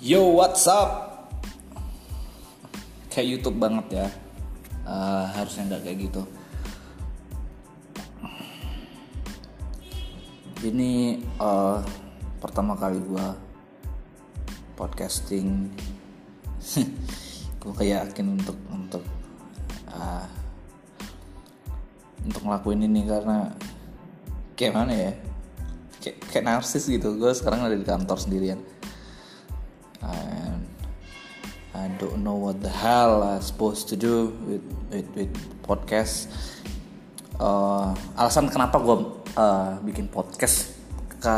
Yo, what's up? Kayak YouTube banget ya. Uh, harusnya nggak kayak gitu. Ini uh, pertama kali gua podcasting. gue kayak yakin untuk untuk uh, untuk ngelakuin ini karena kayak mana ya? Kayak, kayak narsis gitu. Gue sekarang ada di kantor sendirian and I don't know what the hell I'm supposed to do with with, with podcast. Uh, alasan kenapa gue uh, bikin podcast? Ke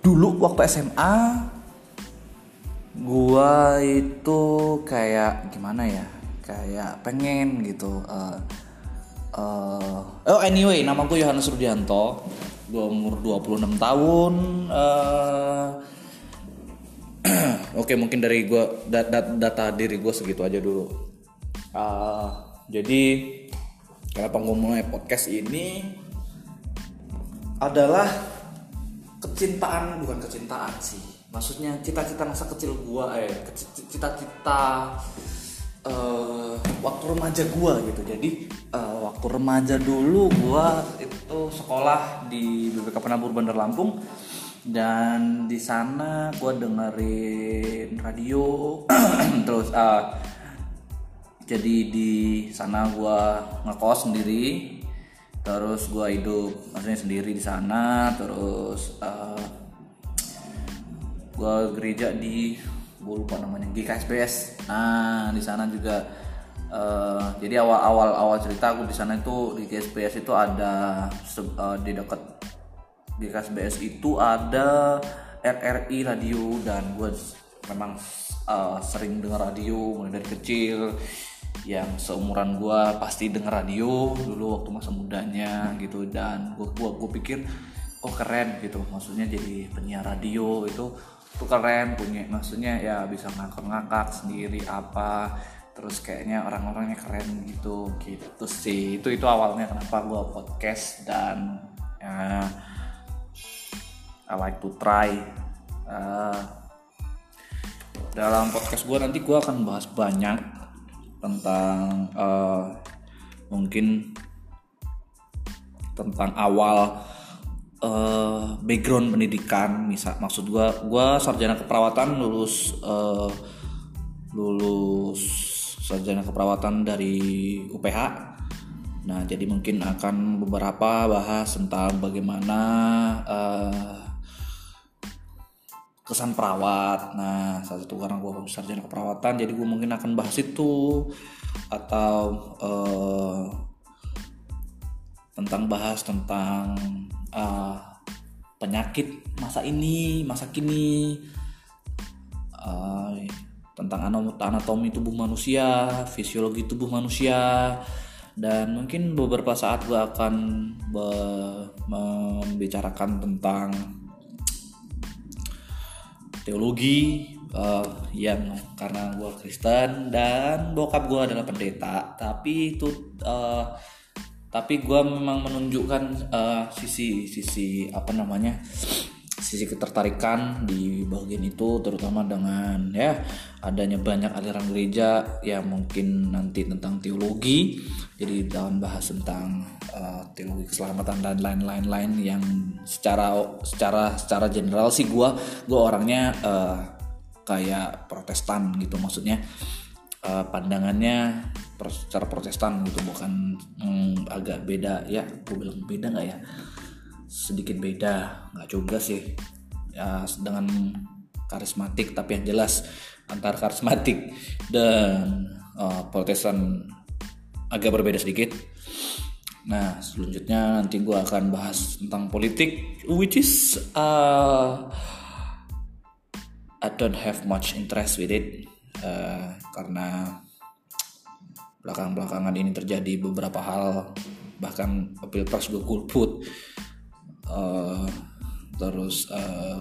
dulu waktu SMA gue itu kayak gimana ya? Kayak pengen gitu uh, uh, oh anyway nama gue Yohanes Rudianto. Gue umur 26 tahun uh, Oke mungkin dari gue data, data diri gue segitu aja dulu. Uh, jadi kenapa gue mulai podcast ini adalah kecintaan bukan kecintaan sih. Maksudnya cita-cita masa kecil gue, eh cita-cita uh, waktu remaja gue gitu. Jadi uh, waktu remaja dulu gue itu sekolah di BPK Penabur Bandar Lampung dan di sana gue dengerin radio. Terus uh, jadi di sana gue ngekos sendiri. Terus gue hidup maksudnya sendiri di sana. Terus uh, gue gereja di gue lupa namanya GKSBS nah di sana juga uh, jadi awal awal awal cerita gue di sana itu di GKSBS itu ada uh, di dekat di KSBS itu ada RRI radio dan gue memang uh, sering dengar radio mulai dari kecil. Yang seumuran gue pasti denger radio dulu waktu masa mudanya gitu. Dan gue gua, gua pikir oh keren gitu. Maksudnya jadi penyiar radio itu tuh keren punya maksudnya ya bisa ngakak-ngakak sendiri apa. Terus kayaknya orang-orangnya keren gitu gitu sih. Itu itu awalnya kenapa gue podcast dan ya, I like to try. Uh, dalam podcast gue nanti gue akan bahas banyak tentang uh, mungkin tentang awal uh, background pendidikan. Misal maksud gue gue sarjana keperawatan lulus uh, lulus sarjana keperawatan dari UPH nah jadi mungkin akan beberapa bahas tentang bagaimana uh, kesan perawat. Nah salah satu karena gue sarjana keperawatan jadi gue mungkin akan bahas itu atau uh, tentang bahas tentang uh, penyakit masa ini masa kini uh, tentang anatomi tubuh manusia fisiologi tubuh manusia. Dan mungkin beberapa saat gue akan membicarakan tentang teologi uh, yang karena gue Kristen dan bokap gue adalah pendeta. Tapi itu uh, tapi gue memang menunjukkan uh, sisi sisi apa namanya sisi ketertarikan di bagian itu terutama dengan ya adanya banyak aliran gereja yang mungkin nanti tentang teologi jadi dalam bahas tentang uh, teologi keselamatan dan lain-lain lain yang secara secara secara general sih gue gue orangnya uh, kayak protestan gitu maksudnya uh, pandangannya secara protestan gitu bukan hmm, agak beda ya gue bilang beda nggak ya sedikit beda nggak juga sih. Ya dengan karismatik tapi yang jelas antar karismatik dan uh, protestan agak berbeda sedikit. Nah selanjutnya nanti gue akan bahas tentang politik which is uh, I don't have much interest with it uh, karena belakang-belakangan ini terjadi beberapa hal bahkan pilpres gue golput uh, terus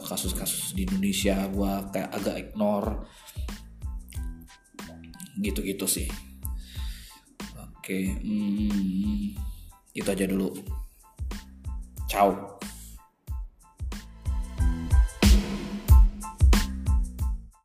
kasus-kasus uh, di Indonesia gue kayak agak ignore. Gitu-gitu sih. Oke hmm, itu aja dulu. Ciao